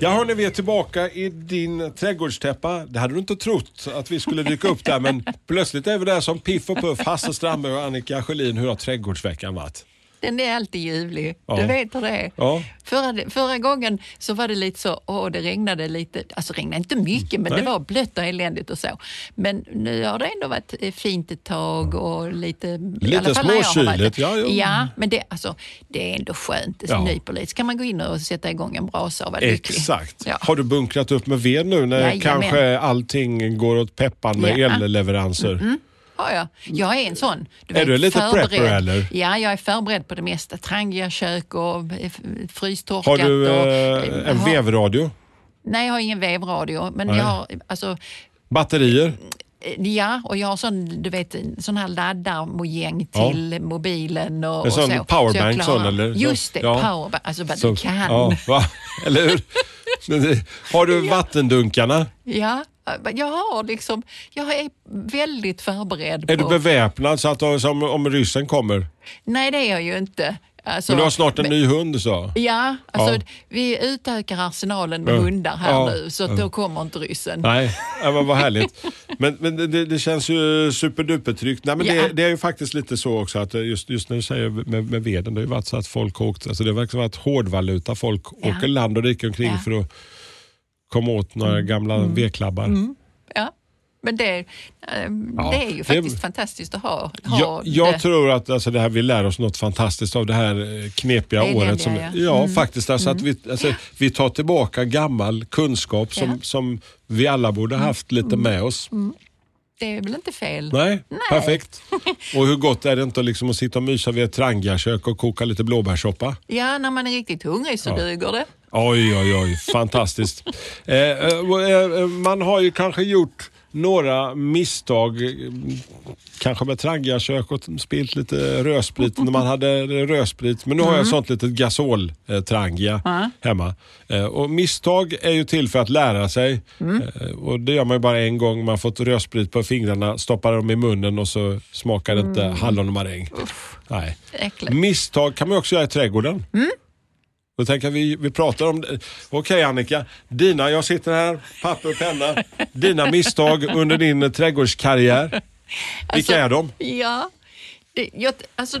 Ja hörni, vi är tillbaka i din trädgårdstäppa. Det hade du inte trott att vi skulle dyka upp där men plötsligt är vi där som Piff och Puff, Hasse Strandberg och Annika Sjölin. Hur har trädgårdsveckan varit? Den är alltid ljuvlig. Ja. Du vet hur det är. Ja. Förra, förra gången så var det lite så, åh det regnade lite, alltså det regnade inte mycket men Nej. det var blött och eländigt och så. Men nu har det ändå varit eh, fint ett tag och lite... Lite småkyligt, ja, jo. Ja, men det, alltså, det är ändå skönt. Det Ja. nyper lite. Så kan man gå in och sätta igång en brasa och vara lycklig. Exakt. Ja. Har du bunkrat upp med ved nu när Jajamän. kanske allting går åt peppan med Ja. Mm, elleveranser? Ja, ja. Jag är en sån. Är du lite förberedd. prepper, eller? Ja, jag är förberedd på det mesta. Trangiakök och frystorkat. Har du och, eh, en har- vevradio? Nej, jag har ingen vevradio. Men Nej. jag har, alltså, Batterier? ja, och jag har sån, du vet, sån här laddarmojäng Ja. till mobilen och, En sån och så. powerbank så jag sån, eller? Just det, Ja. powerbank. Alltså vad Så- du kan. Ja? Eller hur? Har du vattendunkarna? Ja, jag har liksom, jag är väldigt förberedd Är på... du beväpnad så att som, om ryssen kommer? Nej, det är jag ju inte. Alltså, Men du har snart en men- ny hund så? Ja, alltså Ja. vi utökar arsenalen med Ja. hundar här Ja. nu så att då kommer inte ryssen. Nej, ja, men vad härligt. Men, men det, det känns ju superduper tryggt. Nej, men det, det är ju faktiskt lite så också att just, just när du säger med, med veden, det har ju varit så att folk har åkt, alltså det har varit hårdvaluta. Folk åker land och rike omkring för att komma åt några gamla vedklabbar. Ja. Men det, eh, Ja, det är ju det- faktiskt fantastiskt att ha, ha Jag, jag det. tror att alltså, det här, vi lär oss något fantastiskt av det här eh, knepiga Eländiga, året. Som, ja. ja, Mm. faktiskt. Alltså, att vi, alltså, vi tar tillbaka gammal kunskap som, som vi alla borde haft lite med oss. det är väl inte fel? Nej, perfekt. Och hur gott är det inte liksom att sitta och mysa vid ett trangiakök och koka lite blåbärssoppa? Ja, när man är riktigt hungrig så Ja. duger det. Oj, oj, oj. Fantastiskt. eh, eh, eh, man har ju kanske gjort några misstag, eh, kanske med trangiakök och spilt lite rödsprit när man hade rödsprit. Men nu har jag sånt litet gasol-trangia Ja. hemma. Eh, och misstag är ju till för att lära sig. Eh, och Det gör man ju bara en gång. Man har fått rödsprit på fingrarna, stoppar dem i munnen och så smakar det inte hallon och maräng. Nej. Äckligt. Misstag kan man också göra i trädgården. Då tänker jag vi, vi pratar om det. Okej Annika, dina, jag sitter här, papper och penna. Dina misstag under din trädgårdskarriär. Vilka Alltså, är de? Ja, det, jag, alltså,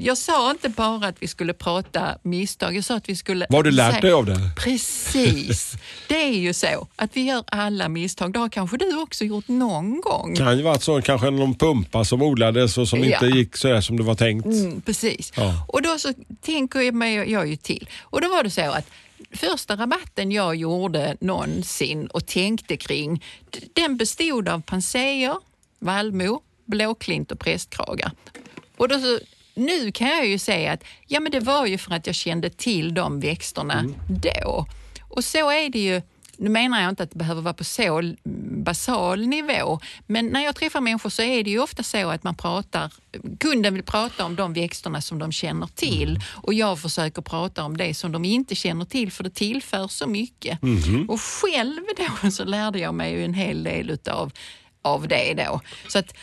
jag sa inte bara att vi skulle prata misstag, jag sa att vi skulle... Vad du lärt dig av det? Precis. Det är ju så att vi gör alla misstag. Det har kanske du också gjort någon gång. Kan ju varit så, kanske någon pumpa som odlades och som Ja. inte gick så som det var tänkt. Mm, precis. Ja. Och då så tänker jag mig jag ju till. Och då var det så att första rabatten jag gjorde någonsin och tänkte kring, den bestod av panseer, vallmo, blåklint och prästkragar. Och då så, nu kan jag ju säga att ja, men det var ju för att jag kände till de växterna då. Och så är det ju nu menar jag inte att det behöver vara på så basal nivå, men när jag träffar människor så är det ju ofta så att man pratar, kunden vill prata om de växterna som de känner till och jag försöker prata om det som de inte känner till för det tillför så mycket. Och själv då så lärde jag mig en hel del utav, av det då. Så att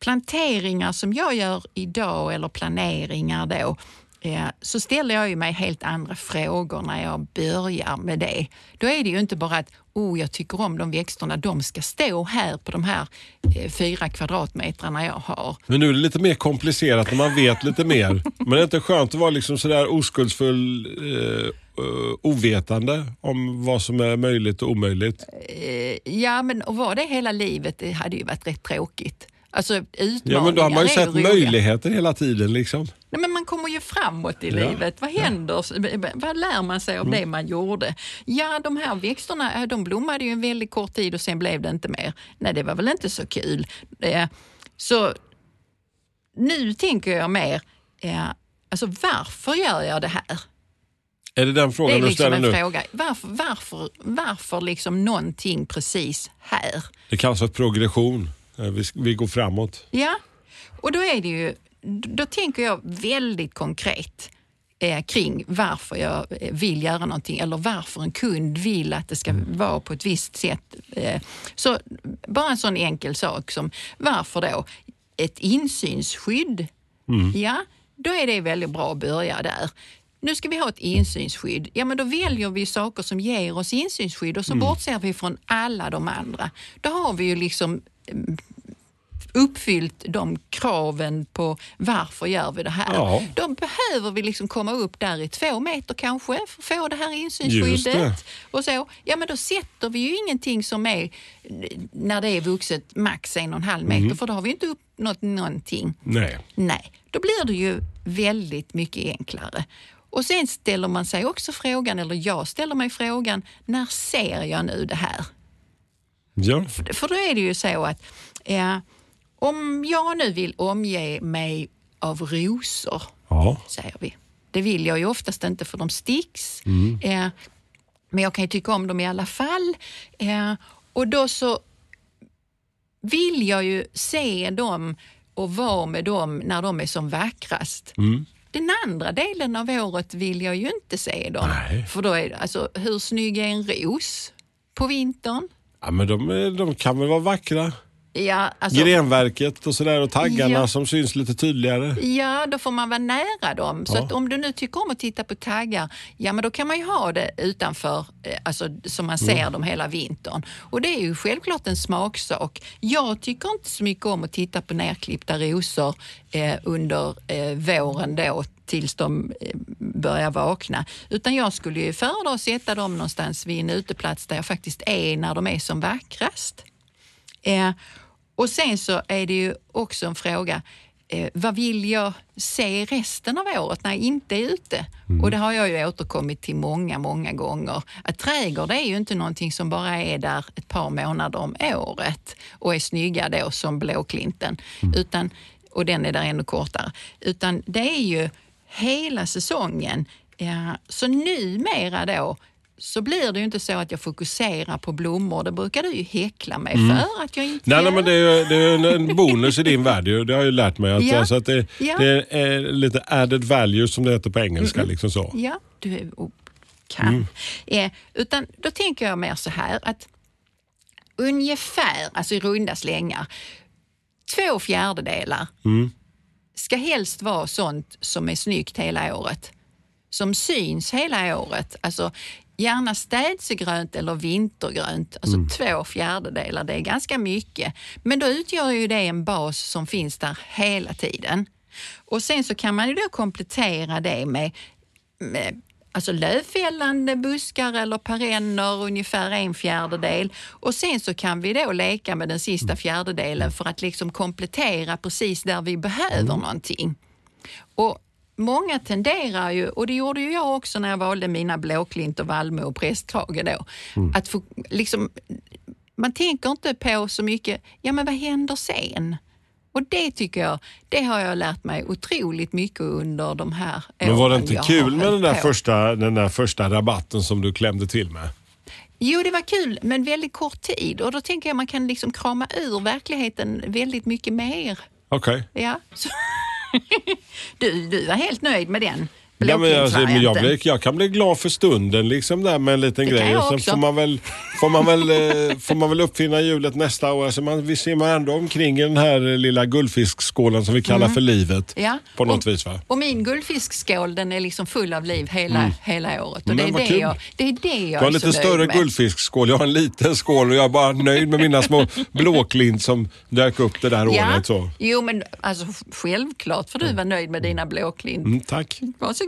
planteringar som jag gör idag eller planeringar då, eh, så ställer jag ju mig helt andra frågor när jag börjar med det. Då är det ju inte bara att oh, jag tycker om de växterna, de ska stå här på de här eh, fyra kvadratmetrarna jag har. Men nu är det lite mer komplicerat när man vet lite mer. Men det är inte skönt att vara liksom sådär oskuldsfull, eh, eh, ovetande om vad som är möjligt och omöjligt. Ja, men att vara det hela livet, det hade ju varit rätt tråkigt. Alltså utmaningar Ja, men då har man ju är sett möjligheter hela tiden. Liksom. Nej, men man kommer ju framåt i Ja. livet. Vad händer? Vad lär man sig av Mm. det man gjorde? Ja, de här växterna eh, de blommade ju en väldigt kort tid och sen blev det inte mer. Nej, det var väl inte så kul. Eh, Så nu tänker jag mer, eh, alltså varför gör jag det här? Är det den Det frågan är du liksom ställer en nu? fråga. Varför, varför, varför liksom någonting precis här? Det kallas för progression. Eh, Vi, vi går framåt. Ja, och då är det ju, då tänker jag väldigt konkret eh, kring varför jag eh, vill göra någonting eller varför en kund vill att det ska vara på ett visst sätt. Eh, så bara en sån enkel sak som varför då ett insynsskydd? Ja, då är det väldigt bra att börja där. Nu ska vi ha ett insynsskydd. Ja, men då väljer vi saker som ger oss insynsskydd och så bortser vi från alla de andra. Då har vi ju liksom uppfyllt de kraven på varför gör vi det här. Ja. Då behöver vi liksom komma upp där i två meter kanske för att få det här insynsskyddet. det. Och så, ja men då sätter vi ju ingenting som är, när det är vuxet, max en och en halv meter för då har vi inte uppnått någonting. Nej. Nej, då blir det ju väldigt mycket enklare. Och sen ställer man sig också frågan, eller jag ställer mig frågan, när ser jag nu det här? Ja. För då är det ju så att eh, om jag nu vill omge mig av rosor, ja. säger vi. Det vill jag ju oftast inte för de sticks. Eh, men jag kan ju tycka om dem i alla fall. Eh, och då så vill jag ju se dem och vara med dem när de är som vackrast. Den andra delen av året vill jag ju inte se dem. Nej. För då är det, alltså, hur snygg är en ros på vintern? Ja men de, är- de kan väl vara vackra. Ja, alltså, Grenverket och sådär och taggarna Ja. som syns lite tydligare. Ja, då får man vara nära dem. Så Ja. att om du nu tycker om att titta på taggar, ja men då kan man ju ha det utanför, eh, alltså så man ser Mm. dem hela vintern. Och det är ju självklart en smaksak. Jag tycker inte så mycket om att titta på nerklippta rosor eh, under eh, våren då tills de eh, börjar vakna. Utan jag skulle ju föredra att sätta dem någonstans vid en uteplats där jag faktiskt är när de är som vackrast. Eh, och sen så är det ju också en fråga, eh, vad vill jag se resten av året när jag inte är ute? Och det har jag ju återkommit till många, många gånger. Att trädgård är ju inte någonting som bara är där ett par månader om året och är snygga då som blåklinten. Utan, och den är där ännu kortare. Utan det är ju hela säsongen. Ja, så numera då så blir det ju inte så att jag fokuserar på blommor. Det brukar du ju häckla mig för att jag inte Nej, nej gör. men det är, det är en bonus i din värld. Det har jag ju lärt mig. Att, Ja. alltså att det, Ja. det är lite added value som det heter på engelska. Liksom så. Ja, du och kan. Eh, utan då tänker jag mer så här att ungefär, alltså i runda slängar, två fjärdedelar ska helst vara sånt som är snyggt hela året. Som syns hela året. Alltså gärna städsegrönt eller vintergrönt. Alltså två fjärdedelar, det är ganska mycket. Men då utgör ju det en bas som finns där hela tiden. Och sen så kan man ju då komplettera det med, med alltså lövfällande buskar eller perenner, ungefär en fjärdedel. Och sen så kan vi då leka med den sista fjärdedelen för att liksom komplettera precis där vi behöver någonting. Och Många tenderar ju, och det gjorde ju jag också när jag valde mina blåklint och vallmo och prästkrage då, att få, liksom, man tänker inte på så mycket, ja men vad händer sen? Och det tycker jag, det har jag lärt mig otroligt mycket under de här Men var det åren inte kul med den där, på. första, den där första rabatten som du klämde till med? Jo, det var kul, men väldigt kort tid. Och då tänker jag man kan liksom krama ur verkligheten väldigt mycket mer. Okej. Ja. Så. du, du var helt nöjd med den Ja, men alltså, men jag, blir, jag kan bli glad för stunden liksom där med en liten Det grej. Och sen också. får man väl, får man väl, eh, får man väl uppfinna hjulet nästa år. Alltså man, vi simmar ändå omkring i den här lilla guldfiskskålen som vi kallar för livet. Mm. Ja. På något och, vis va? Och min guldfiskskål den är liksom full av liv hela, hela året. Och det, Mm. Är det, kul. jag, det är det jag Du har en så lite större med. guldfiskskål. Jag har en liten skål och jag är bara nöjd med mina små blåklint som dök upp det där Ja, året. Så. jo men alltså självklart får du vara nöjd med dina blåklint. Mm, tack. Varsågod.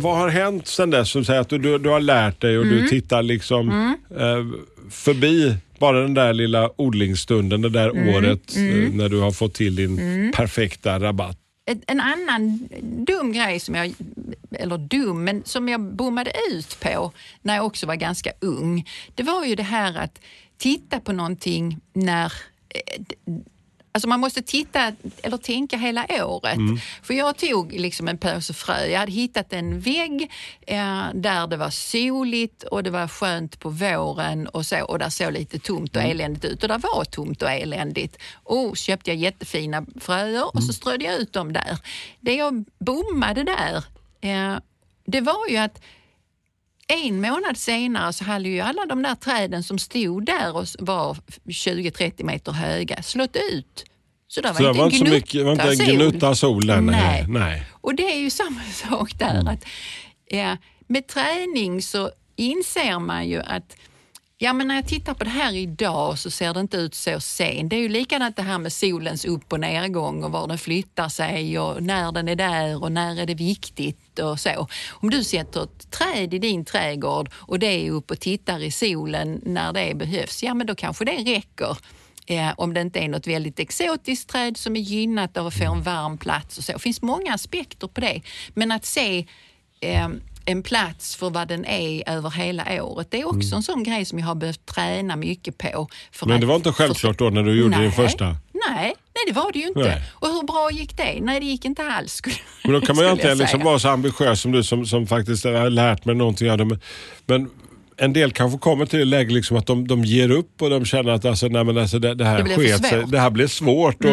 Vad har hänt sen dess som säger att du, du, du har lärt dig och Mm. du tittar liksom eh, förbi bara den där lilla odlingsstunden, det där Mm. året eh, när du har fått till din perfekta rabatt. En annan dum grej som jag, eller dum, men som jag bommade ut på när jag också var ganska ung, det var ju det här att titta på någonting när eh, Alltså man måste titta eller tänka hela året. För jag tog liksom en påse frö. Jag hade hittat en vägg eh, där det var soligt och det var skönt på våren och så och där såg lite tomt och eländigt ut och där var tomt och eländigt. Och köpte jag jättefina fröer och så strödde jag ut dem där. Det jag bommade där, eh, det var ju att en månad senare så hade ju alla de där träden som stod där och var 20-30 meter höga slått ut. Så, det var inte så gnutta mycket, var inte en gnutta sol där. Nej. Nej. Nej. Och det är ju samma sak där. Att, ja, med träning så inser man ju att Ja, men när jag tittar på det här idag så ser det inte ut så sent. Det är ju likadant det här med solens upp och nedgång och var den flyttar sig och när den är där och när är det viktigt och så. Om du sätter ett träd i din trädgård och det är upp och tittar i solen när det behövs, ja men då kanske det räcker. Eh, om det inte är något väldigt exotiskt träd som är gynnat av att få en varm plats och så. Det finns många aspekter på det. Men att se eh, en plats för vad den är över hela året, det är också en sån grej som jag har behövt träna mycket på. För Men det var inte självklart då när du gjorde nej, din första? Nej, nej, det var det ju inte. Nej. Och hur bra gick det? Nej, det gick inte alls. Skulle, Men då kan man ju inte liksom vara så ambitiös som du som, som faktiskt har lärt mig någonting av det. Men, men en del kanske kommer till det läge liksom att de, de ger upp och de känner att alltså, nej, men alltså, det, det här Det sket sig. Mm, Det här blir svårt. Och,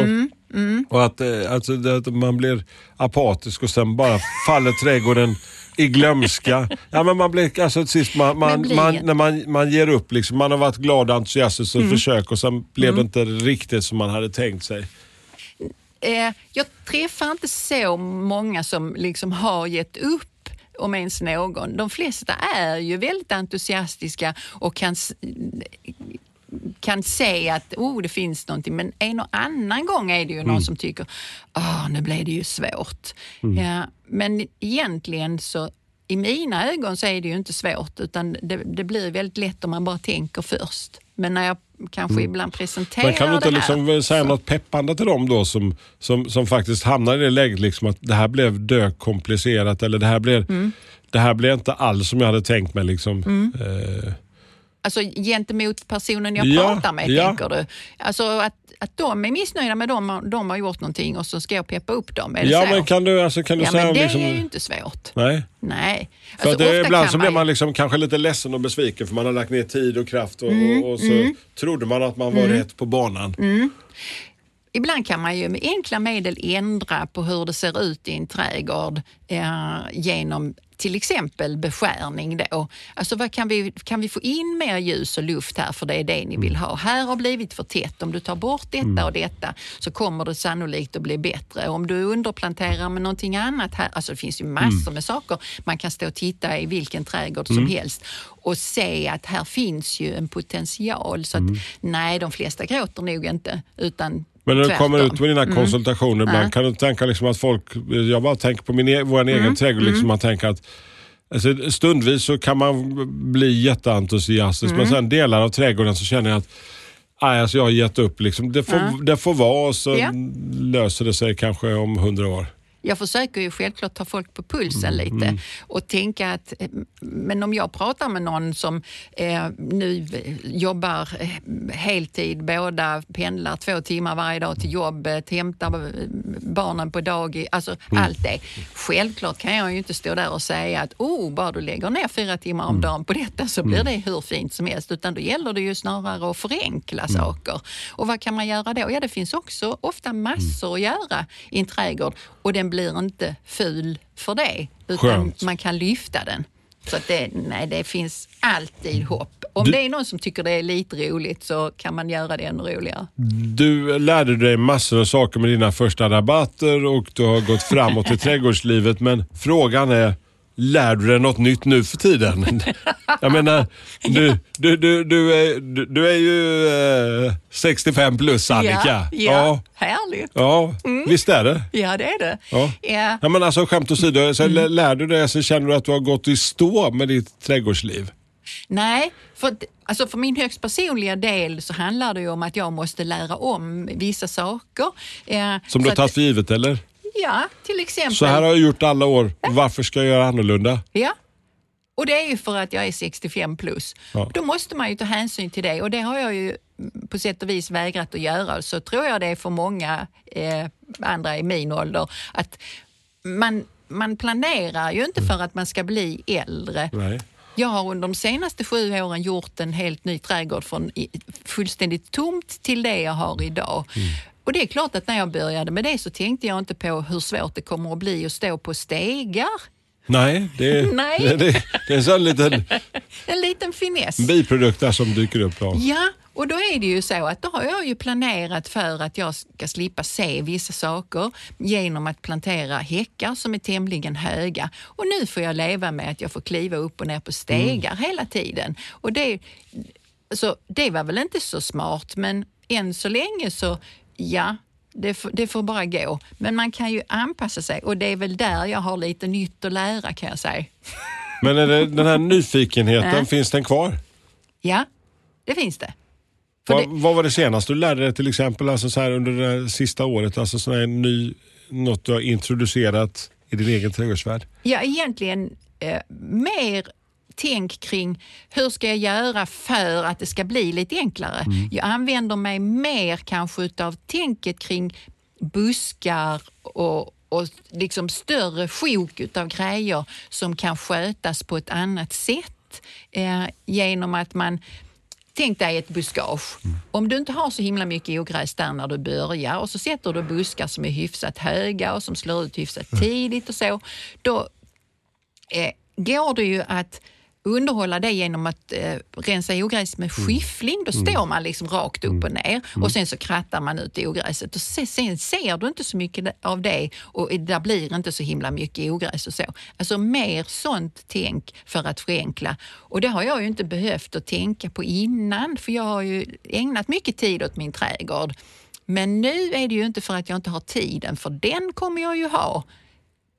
och att, eh, alltså, att man blir apatisk och sen bara faller trädgården i glömska. Ja, men man blir, alltså, sist, man, man, man, när man, man ger upp, liksom, man har varit glad och entusiastisk Mm. och försök och sen blev det inte riktigt som man hade tänkt sig. Eh, jag träffar inte så många som liksom har gett upp om ens någon. De flesta är ju väldigt entusiastiska och kan, kan se att oh, det finns någonting. Men en och annan gång är det ju någon som tycker ah nu blev det ju svårt. Ja, men egentligen så i mina ögon så är det ju inte svårt utan det, det blir väldigt lätt om man bara tänker först. Men när jag kanske ibland presenterar Men kan du inte det här, liksom säga så- något peppande till dem då som, som, som faktiskt hamnar i det läget liksom att det här blev dökomplicerat eller det här blev, Mm. det här blev inte alls som jag hade tänkt mig. Liksom. Eh, Alltså gentemot personen jag Ja, pratar med, ja. tänker du? Alltså att, att de är missnöjda med dem, de har gjort någonting och så ska jag peppa upp dem. Är det ja så? men kan du, alltså, kan du ja, säga men det liksom, är ju inte svårt. Nej. Nej. För Alltså, det, ibland så blir man- liksom kanske lite ledsen och besviken för man har lagt ner tid och kraft och, Mm, och, och så trodde man att man var rätt på banan. Ibland kan man ju med enkla medel ändra på hur det ser ut i en trädgård eh, genom till exempel beskärning. Då. Alltså vad kan, vi, kan vi få in mer ljus och luft här för det är det ni vill ha? Här har blivit för tätt. Om du tar bort detta och detta så kommer det sannolikt att bli bättre. Om du underplanterar med någonting annat här, alltså det finns ju massor med saker man kan stå och titta i vilken trädgård som helst och se att här finns ju en potential. Så att, nej, de flesta gråter nog inte utan Men när du kommer ut med dina Mm. konsultationer ibland, kan du tänka liksom att folk, jag bara tänker på min e- vår Mm. egen trädgård, liksom, man tänker att alltså, stundvis så kan man bli jätteentusiastisk Mm. men sen delar av trädgården så känner jag att Nej, alltså jag har gett upp. Liksom. Det, får, det får vara och så Ja. löser det sig kanske om hundra år. Jag försöker ju självklart ta folk på pulsen Mm, lite och tänka att, eh, men om jag pratar med någon som eh, nu jobbar eh, heltid, båda pendlar två timmar varje dag till jobbet, hämtar eh, barnen på dagis, alltså Mm. allt det. Självklart kan jag ju inte stå där och säga att oh, bara du lägger ner fyra timmar Mm. om dagen på detta så blir det hur fint som helst, utan då gäller det ju snarare att förenkla Mm. saker. Och vad kan man göra då? Ja, det finns också ofta massor att göra i en trädgård. Och den blir inte ful för det. Utan Skönt. man kan lyfta den. Så att det, nej, det finns alltid hopp. Om Du- det är någon som tycker det är lite roligt så kan man göra det ännu roligare. Du lärde dig massor av saker med dina första rabatter och du har gått framåt i trädgårdslivet. Men frågan är, lär du dig något nytt nu för tiden? Jag menar, du, du, du, du, är, du, du är ju eh, 65 plus Annika. Ja, ja, härligt. Ja, visst är det? Ja, det är det. Ja. Ja. Ja, men alltså skämt åsido, så lär- lär du dig så känner du att du har gått i stå med ditt trädgårdsliv? Nej, för, alltså för min högst personliga del så handlar det ju om att jag måste lära om vissa saker. Eh, Som du har tagit för givet eller? Ja, till exempel. Så här har jag gjort alla år. Varför ska jag göra annorlunda? Ja. Och det är ju för att jag är 65 plus. Ja. Då måste man ju ta hänsyn till det och det har jag ju mm, på sätt och vis vägrat att göra. Så tror jag det är för många eh, andra i min ålder att man, man planerar ju inte för att man ska bli äldre. Nej. Jag har under de senaste sju åren gjort en helt ny trädgård från fullständigt tomt till det jag har idag. Och det är klart att när jag började med det så tänkte jag inte på hur svårt det kommer att bli att stå på stegar. Nej, det, Nej. det, det, det är en sån liten En liten finess. biprodukt där som dyker upp. Då. Ja, och då är det ju så att då har jag ju planerat för att jag ska slippa se vissa saker genom att plantera häckar som är tämligen höga. Och nu får jag leva med att jag får kliva upp och ner på stegar hela tiden. Och det, så det var väl inte så smart, men än så länge så ja, det får, det får bara gå. Men man kan ju anpassa sig och det är väl där jag har lite nytt att lära kan jag säga. Men det, den här nyfikenheten, Ja. finns den kvar? Ja, det finns det. Vad, det- vad var det senaste du lärde dig till exempel alltså så här under det sista året? Alltså sån här ny, något du har introducerat i din egen trädgårdsvärld? Ja, egentligen eh, mer tänk kring hur ska jag göra för att det ska bli lite enklare. Jag använder mig mer kanske utav tänket kring buskar och, och liksom större sjok utav grejer som kan skötas på ett annat sätt eh, genom att man Tänk dig ett buskage. Om du inte har så himla mycket ogräs där när du börjar och så sätter du buskar som är hyfsat höga och som slår ut hyfsat tidigt och så, då eh, går det ju att underhålla det genom att eh, rensa ogräs med skiffling. Då står man liksom rakt upp och ner och sen så krattar man ut ogräset. Och se- sen ser du inte så mycket av det och där blir inte så himla mycket ogräs och så. Alltså mer sånt tänk för att förenkla. Och det har jag ju inte behövt att tänka på innan för jag har ju ägnat mycket tid åt min trädgård. Men nu är det ju inte för att jag inte har tiden, för den kommer jag ju ha.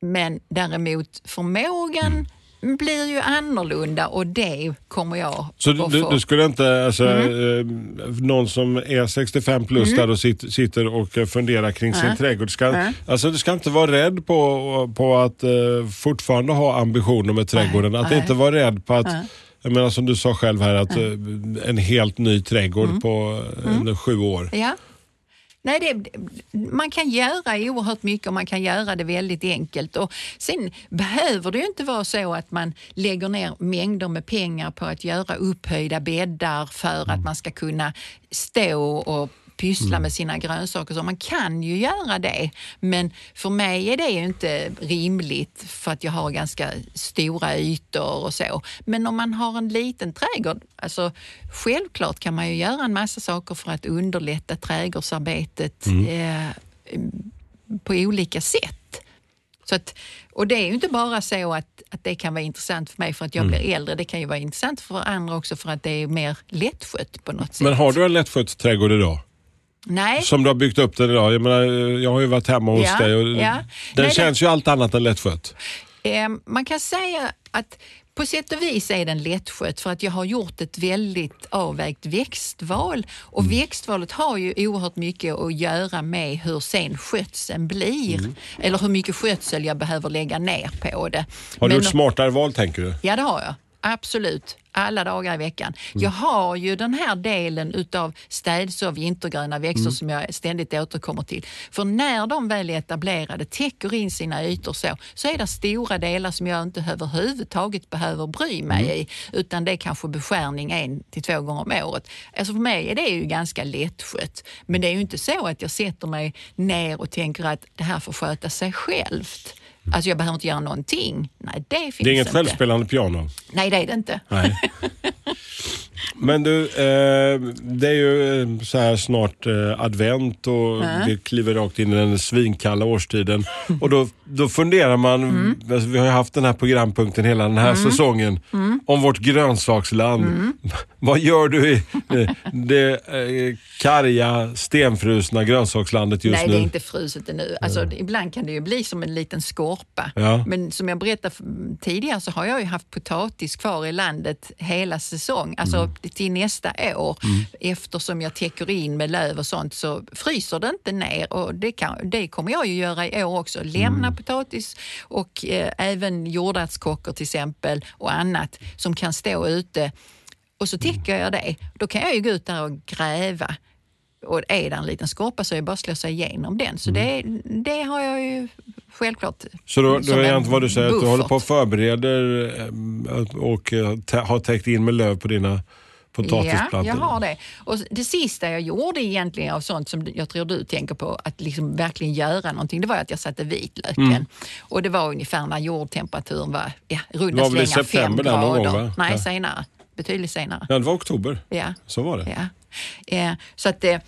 Men däremot förmågan blir ju annorlunda och det kommer jag Så att du, få. du skulle inte, alltså, Mm. eh, någon som är 65 plus där och sitter, sitter och funderar kring sin trädgård. Ska, Ja. alltså, du ska inte vara rädd på, på att eh, fortfarande ha ambitioner med trädgården. Att Nej. inte vara rädd på att, Ja. jag menar som du sa själv här, att eh, en helt ny trädgård Mm. på eh, sju år. Ja. Nej, det, man kan göra oerhört mycket och man kan göra det väldigt enkelt. Och sen behöver det ju inte vara så att man lägger ner mängder med pengar på att göra upphöjda bäddar för att man ska kunna stå och pyssla med sina grönsaker. Så man kan ju göra det, men för mig är det ju inte rimligt för att jag har ganska stora ytor och så. Men om man har en liten trädgård, alltså självklart kan man ju göra en massa saker för att underlätta trädgårdsarbetet eh, på olika sätt. Så att, och det är ju inte bara så att, att det kan vara intressant för mig för att jag blir äldre. Det kan ju vara intressant för andra också för att det är mer lättskött på något sätt. Men har du en lättskött trädgård idag? Nej. Som du har byggt upp den idag? Jag, menar, jag har ju varit hemma hos Ja, dig och ja. den Nej, känns ju allt annat än lättskött. Eh, man kan säga att på sätt och vis är den lättskött för att jag har gjort ett väldigt avvägt växtval. Och Mm. växtvalet har ju oerhört mycket att göra med hur sen skötseln blir. Mm. Eller hur mycket skötsel jag behöver lägga ner på det. Har du Men- gjort smartare val tänker du? Ja, det har jag. Absolut. Alla dagar i veckan. Mm. Jag har ju den här delen utav städsår, vintergröna växter Mm. som jag ständigt återkommer till. För när de väl är etablerade, täcker in sina ytor så, så är det stora delar som jag inte överhuvudtaget behöver bry mig Mm. i. Utan det är kanske beskärning en till två gånger om året. Alltså för mig är det ju ganska lättskött. Men det är ju inte så att jag sätter mig ner och tänker att det här får sköta sig självt. Alltså jag behöver inte göra någonting. Nej, det finns Det är inget inte. självspelande piano. Nej, det är det inte. Nej. Men du, eh, det är ju eh, så här snart eh, advent och vi kliver rakt in i den svinkalla årstiden. Och då, då funderar man, Mm. alltså, vi har ju haft den här programpunkten hela den här säsongen, Mm. om vårt grönsaksland. Vad gör du i det eh, karga, stenfrusna grönsakslandet just Nej, nu? det är inte fruset ännu. Alltså, Ibland kan det ju bli som en liten skorpa. Ja. Men som jag berättade tidigare så har jag ju haft potatis kvar i landet hela säsong, alltså Mm. till nästa år. Eftersom jag täcker in med löv och sånt så fryser det inte ner och det, kan, det kommer jag ju göra i år också. Lämna Mm. potatis och eh, även jordärtskockor till exempel och annat som kan stå ute. Och så täcker jag det. Då kan jag ju gå ut där och gräva och är det en liten skorpa så är det bara att slå sig igenom den. Så det, det har jag ju självklart Så då, då är en egentligen vad du säger att du buffert. håller på och förbereder eh, och eh, har täckt in med löv på dina? Ja, jag har det. Och det sista jag gjorde egentligen av sånt som jag tror du tänker på, att liksom verkligen göra någonting, det var att jag satte vitlöken. Mm. Och det var ungefär när jordtemperaturen var ja, Det runda var väl i slängar fem september där någon grader. gång? Nej, Ja. senare. Betydligt senare. Ja, det var oktober. Ja. Så var det. Ja. Eh, så att eh,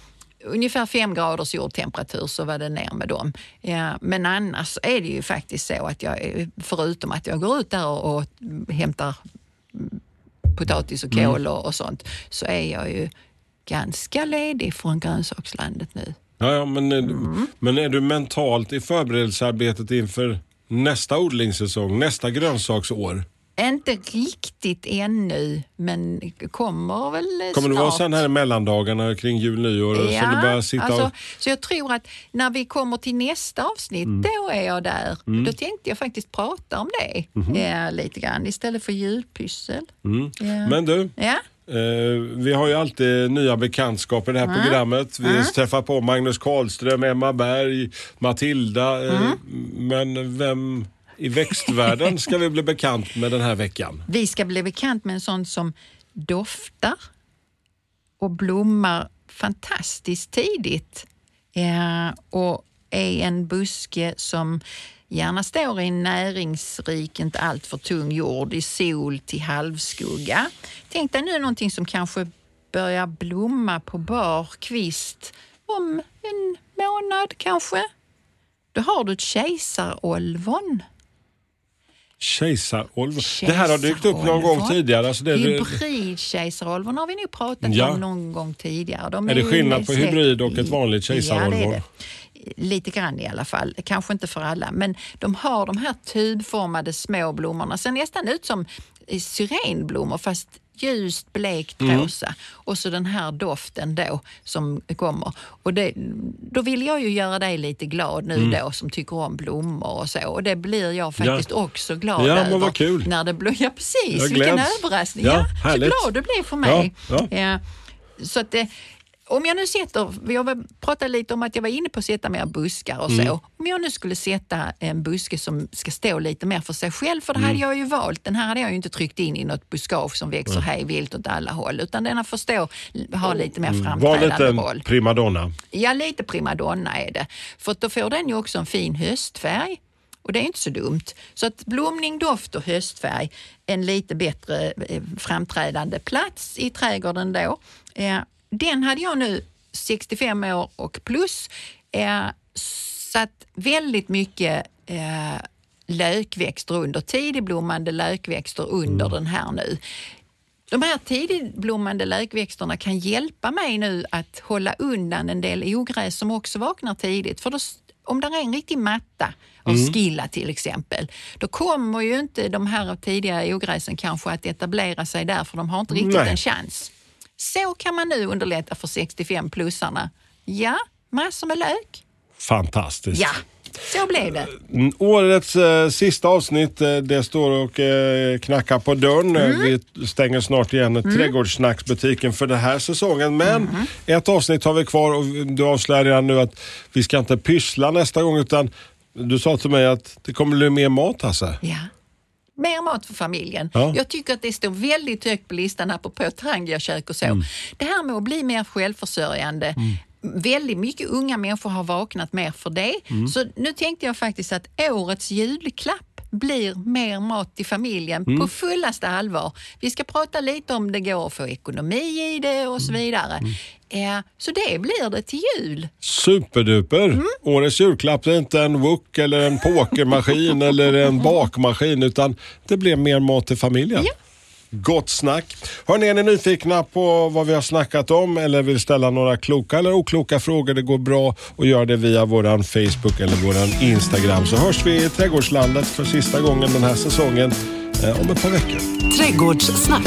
ungefär fem graders jordtemperatur så var det ner med dem. Ja, men annars är det ju faktiskt så att jag, eh, förutom att jag går ut där och, och hämtar mm, potatis och kål och, och sånt, så är jag ju ganska ledig från grönsakslandet nu. Ja, ja, men, är du- Mm. men är du mentalt i förberedelsearbetet inför nästa odlingssäsong, nästa grönsaksår? Inte riktigt ännu, men kommer väl eh, Kommer snart. vara sen här i mellandagarna kring jul, nyår? så du börjar sitta alltså, och... så jag tror att när vi kommer till nästa avsnitt, Mm. då är jag där. Då tänkte jag faktiskt prata om det eh, lite grann istället för julpyssel. Mm. Ja. Men du, Ja. eh, vi har ju alltid nya bekantskaper i det här programmet. Vi träffar på Magnus Karlström, Emma Berg, Matilda. Mm. Men vem i växtvärlden ska vi bli bekant med den här veckan? Vi ska bli bekant med en sån som doftar och blommar fantastiskt tidigt. Ja, och är en buske som gärna står i en näringsrik, inte alltför tung jord, i sol till halvskugga. Tänk dig nu någonting som kanske börjar blomma på bar kvist om en månad kanske. Då har du ett kejsarolvon. Kejsarolv. Det här har dykt upp någon gång tidigare. Alltså det, Hybridkejsarolvon har vi nog pratat Ja. om någon gång tidigare. De Är det ju skillnad på hybrid och ett vanligt Ja, det kejsarolvon? är det. Lite grann i alla fall. Kanske inte för alla, men de har de här tubformade små blommorna. Ser nästan ut som eh, syrenblommor fast ljust blekt Mm. rosa. Och så den här doften då som kommer. Och det, då vill jag ju göra dig lite glad nu Mm. då som tycker om blommor och så. Och det blir jag faktiskt också glad Ja, men över. vad kul. När det blir, ja precis, vilken överraskning. Ja, Ja, så glad du blev för mig. Ja, ja. Ja, så att, eh, om jag nu sätter, jag var- pratade lite om att jag var inne på att sätta mer buskar och så. Mm. Om jag nu skulle sätta en buske som ska stå lite mer för sig själv, för det Mm. hade jag ju valt. Den här hade jag ju inte tryckt in i något buskage som växer hej vilt åt alla håll, utan den får stå, ha lite mer Var framträdande lite en roll. primadonna. Ja, lite primadonna är det. För då får den ju också en fin höstfärg. Och det är inte så dumt. Så att blomning, doft och höstfärg, en lite bättre eh, framträdande plats i trädgården då. Eh, den hade jag nu 65 år och plus. Eh, satt väldigt mycket eh, lökväxter under, tidigblommande lökväxter under den här nu. De här tidigblommande lökväxterna kan hjälpa mig nu att hålla undan en del ogräs som också vaknar tidigt. För då, om det är en riktig matta av skilla till exempel, då kommer ju inte de här tidiga ogräsen kanske att etablera sig där för de har inte riktigt Nej. en chans. Så kan man nu underlätta för 65-plussarna. Ja, massor med lök. Fantastiskt. Ja, Så blev det. Mm, Årets eh, sista avsnitt, eh, det står och eh, knackar på dörren. Mm. Vi stänger snart igen trädgårdssnacksbutiken för den här säsongen. Men Mm. ett avsnitt har vi kvar och du avslöjar redan nu att vi ska inte pyssla nästa gång utan du sa till mig att det kommer bli mer mat Hasse. Ja. Mer mat för familjen. Ja. Jag tycker att det står väldigt högt på listan apropå Trangiakök och så. Mm. Det här med att bli mer självförsörjande. Väldigt mycket unga människor har vaknat mer för det. Mm. Så nu tänkte jag faktiskt att årets julklapp blir mer mat till familjen Mm. på fullaste allvar. Vi ska prata lite om det går att få ekonomi i det och så vidare. Eh, så det blir det till jul. Superduper! Mm. Årets julklapp är inte en wok eller en pokermaskin eller en bakmaskin utan det blir mer mat till familjen. Ja. Gott snack. Hörni, är ni nyfikna på vad vi har snackat om eller vill ställa några kloka eller okloka frågor? Det går bra att göra det via våran Facebook eller våran Instagram. Så hörs vi i Trädgårdslandet för sista gången den här säsongen eh, om ett par veckor. Trädgårdssnack.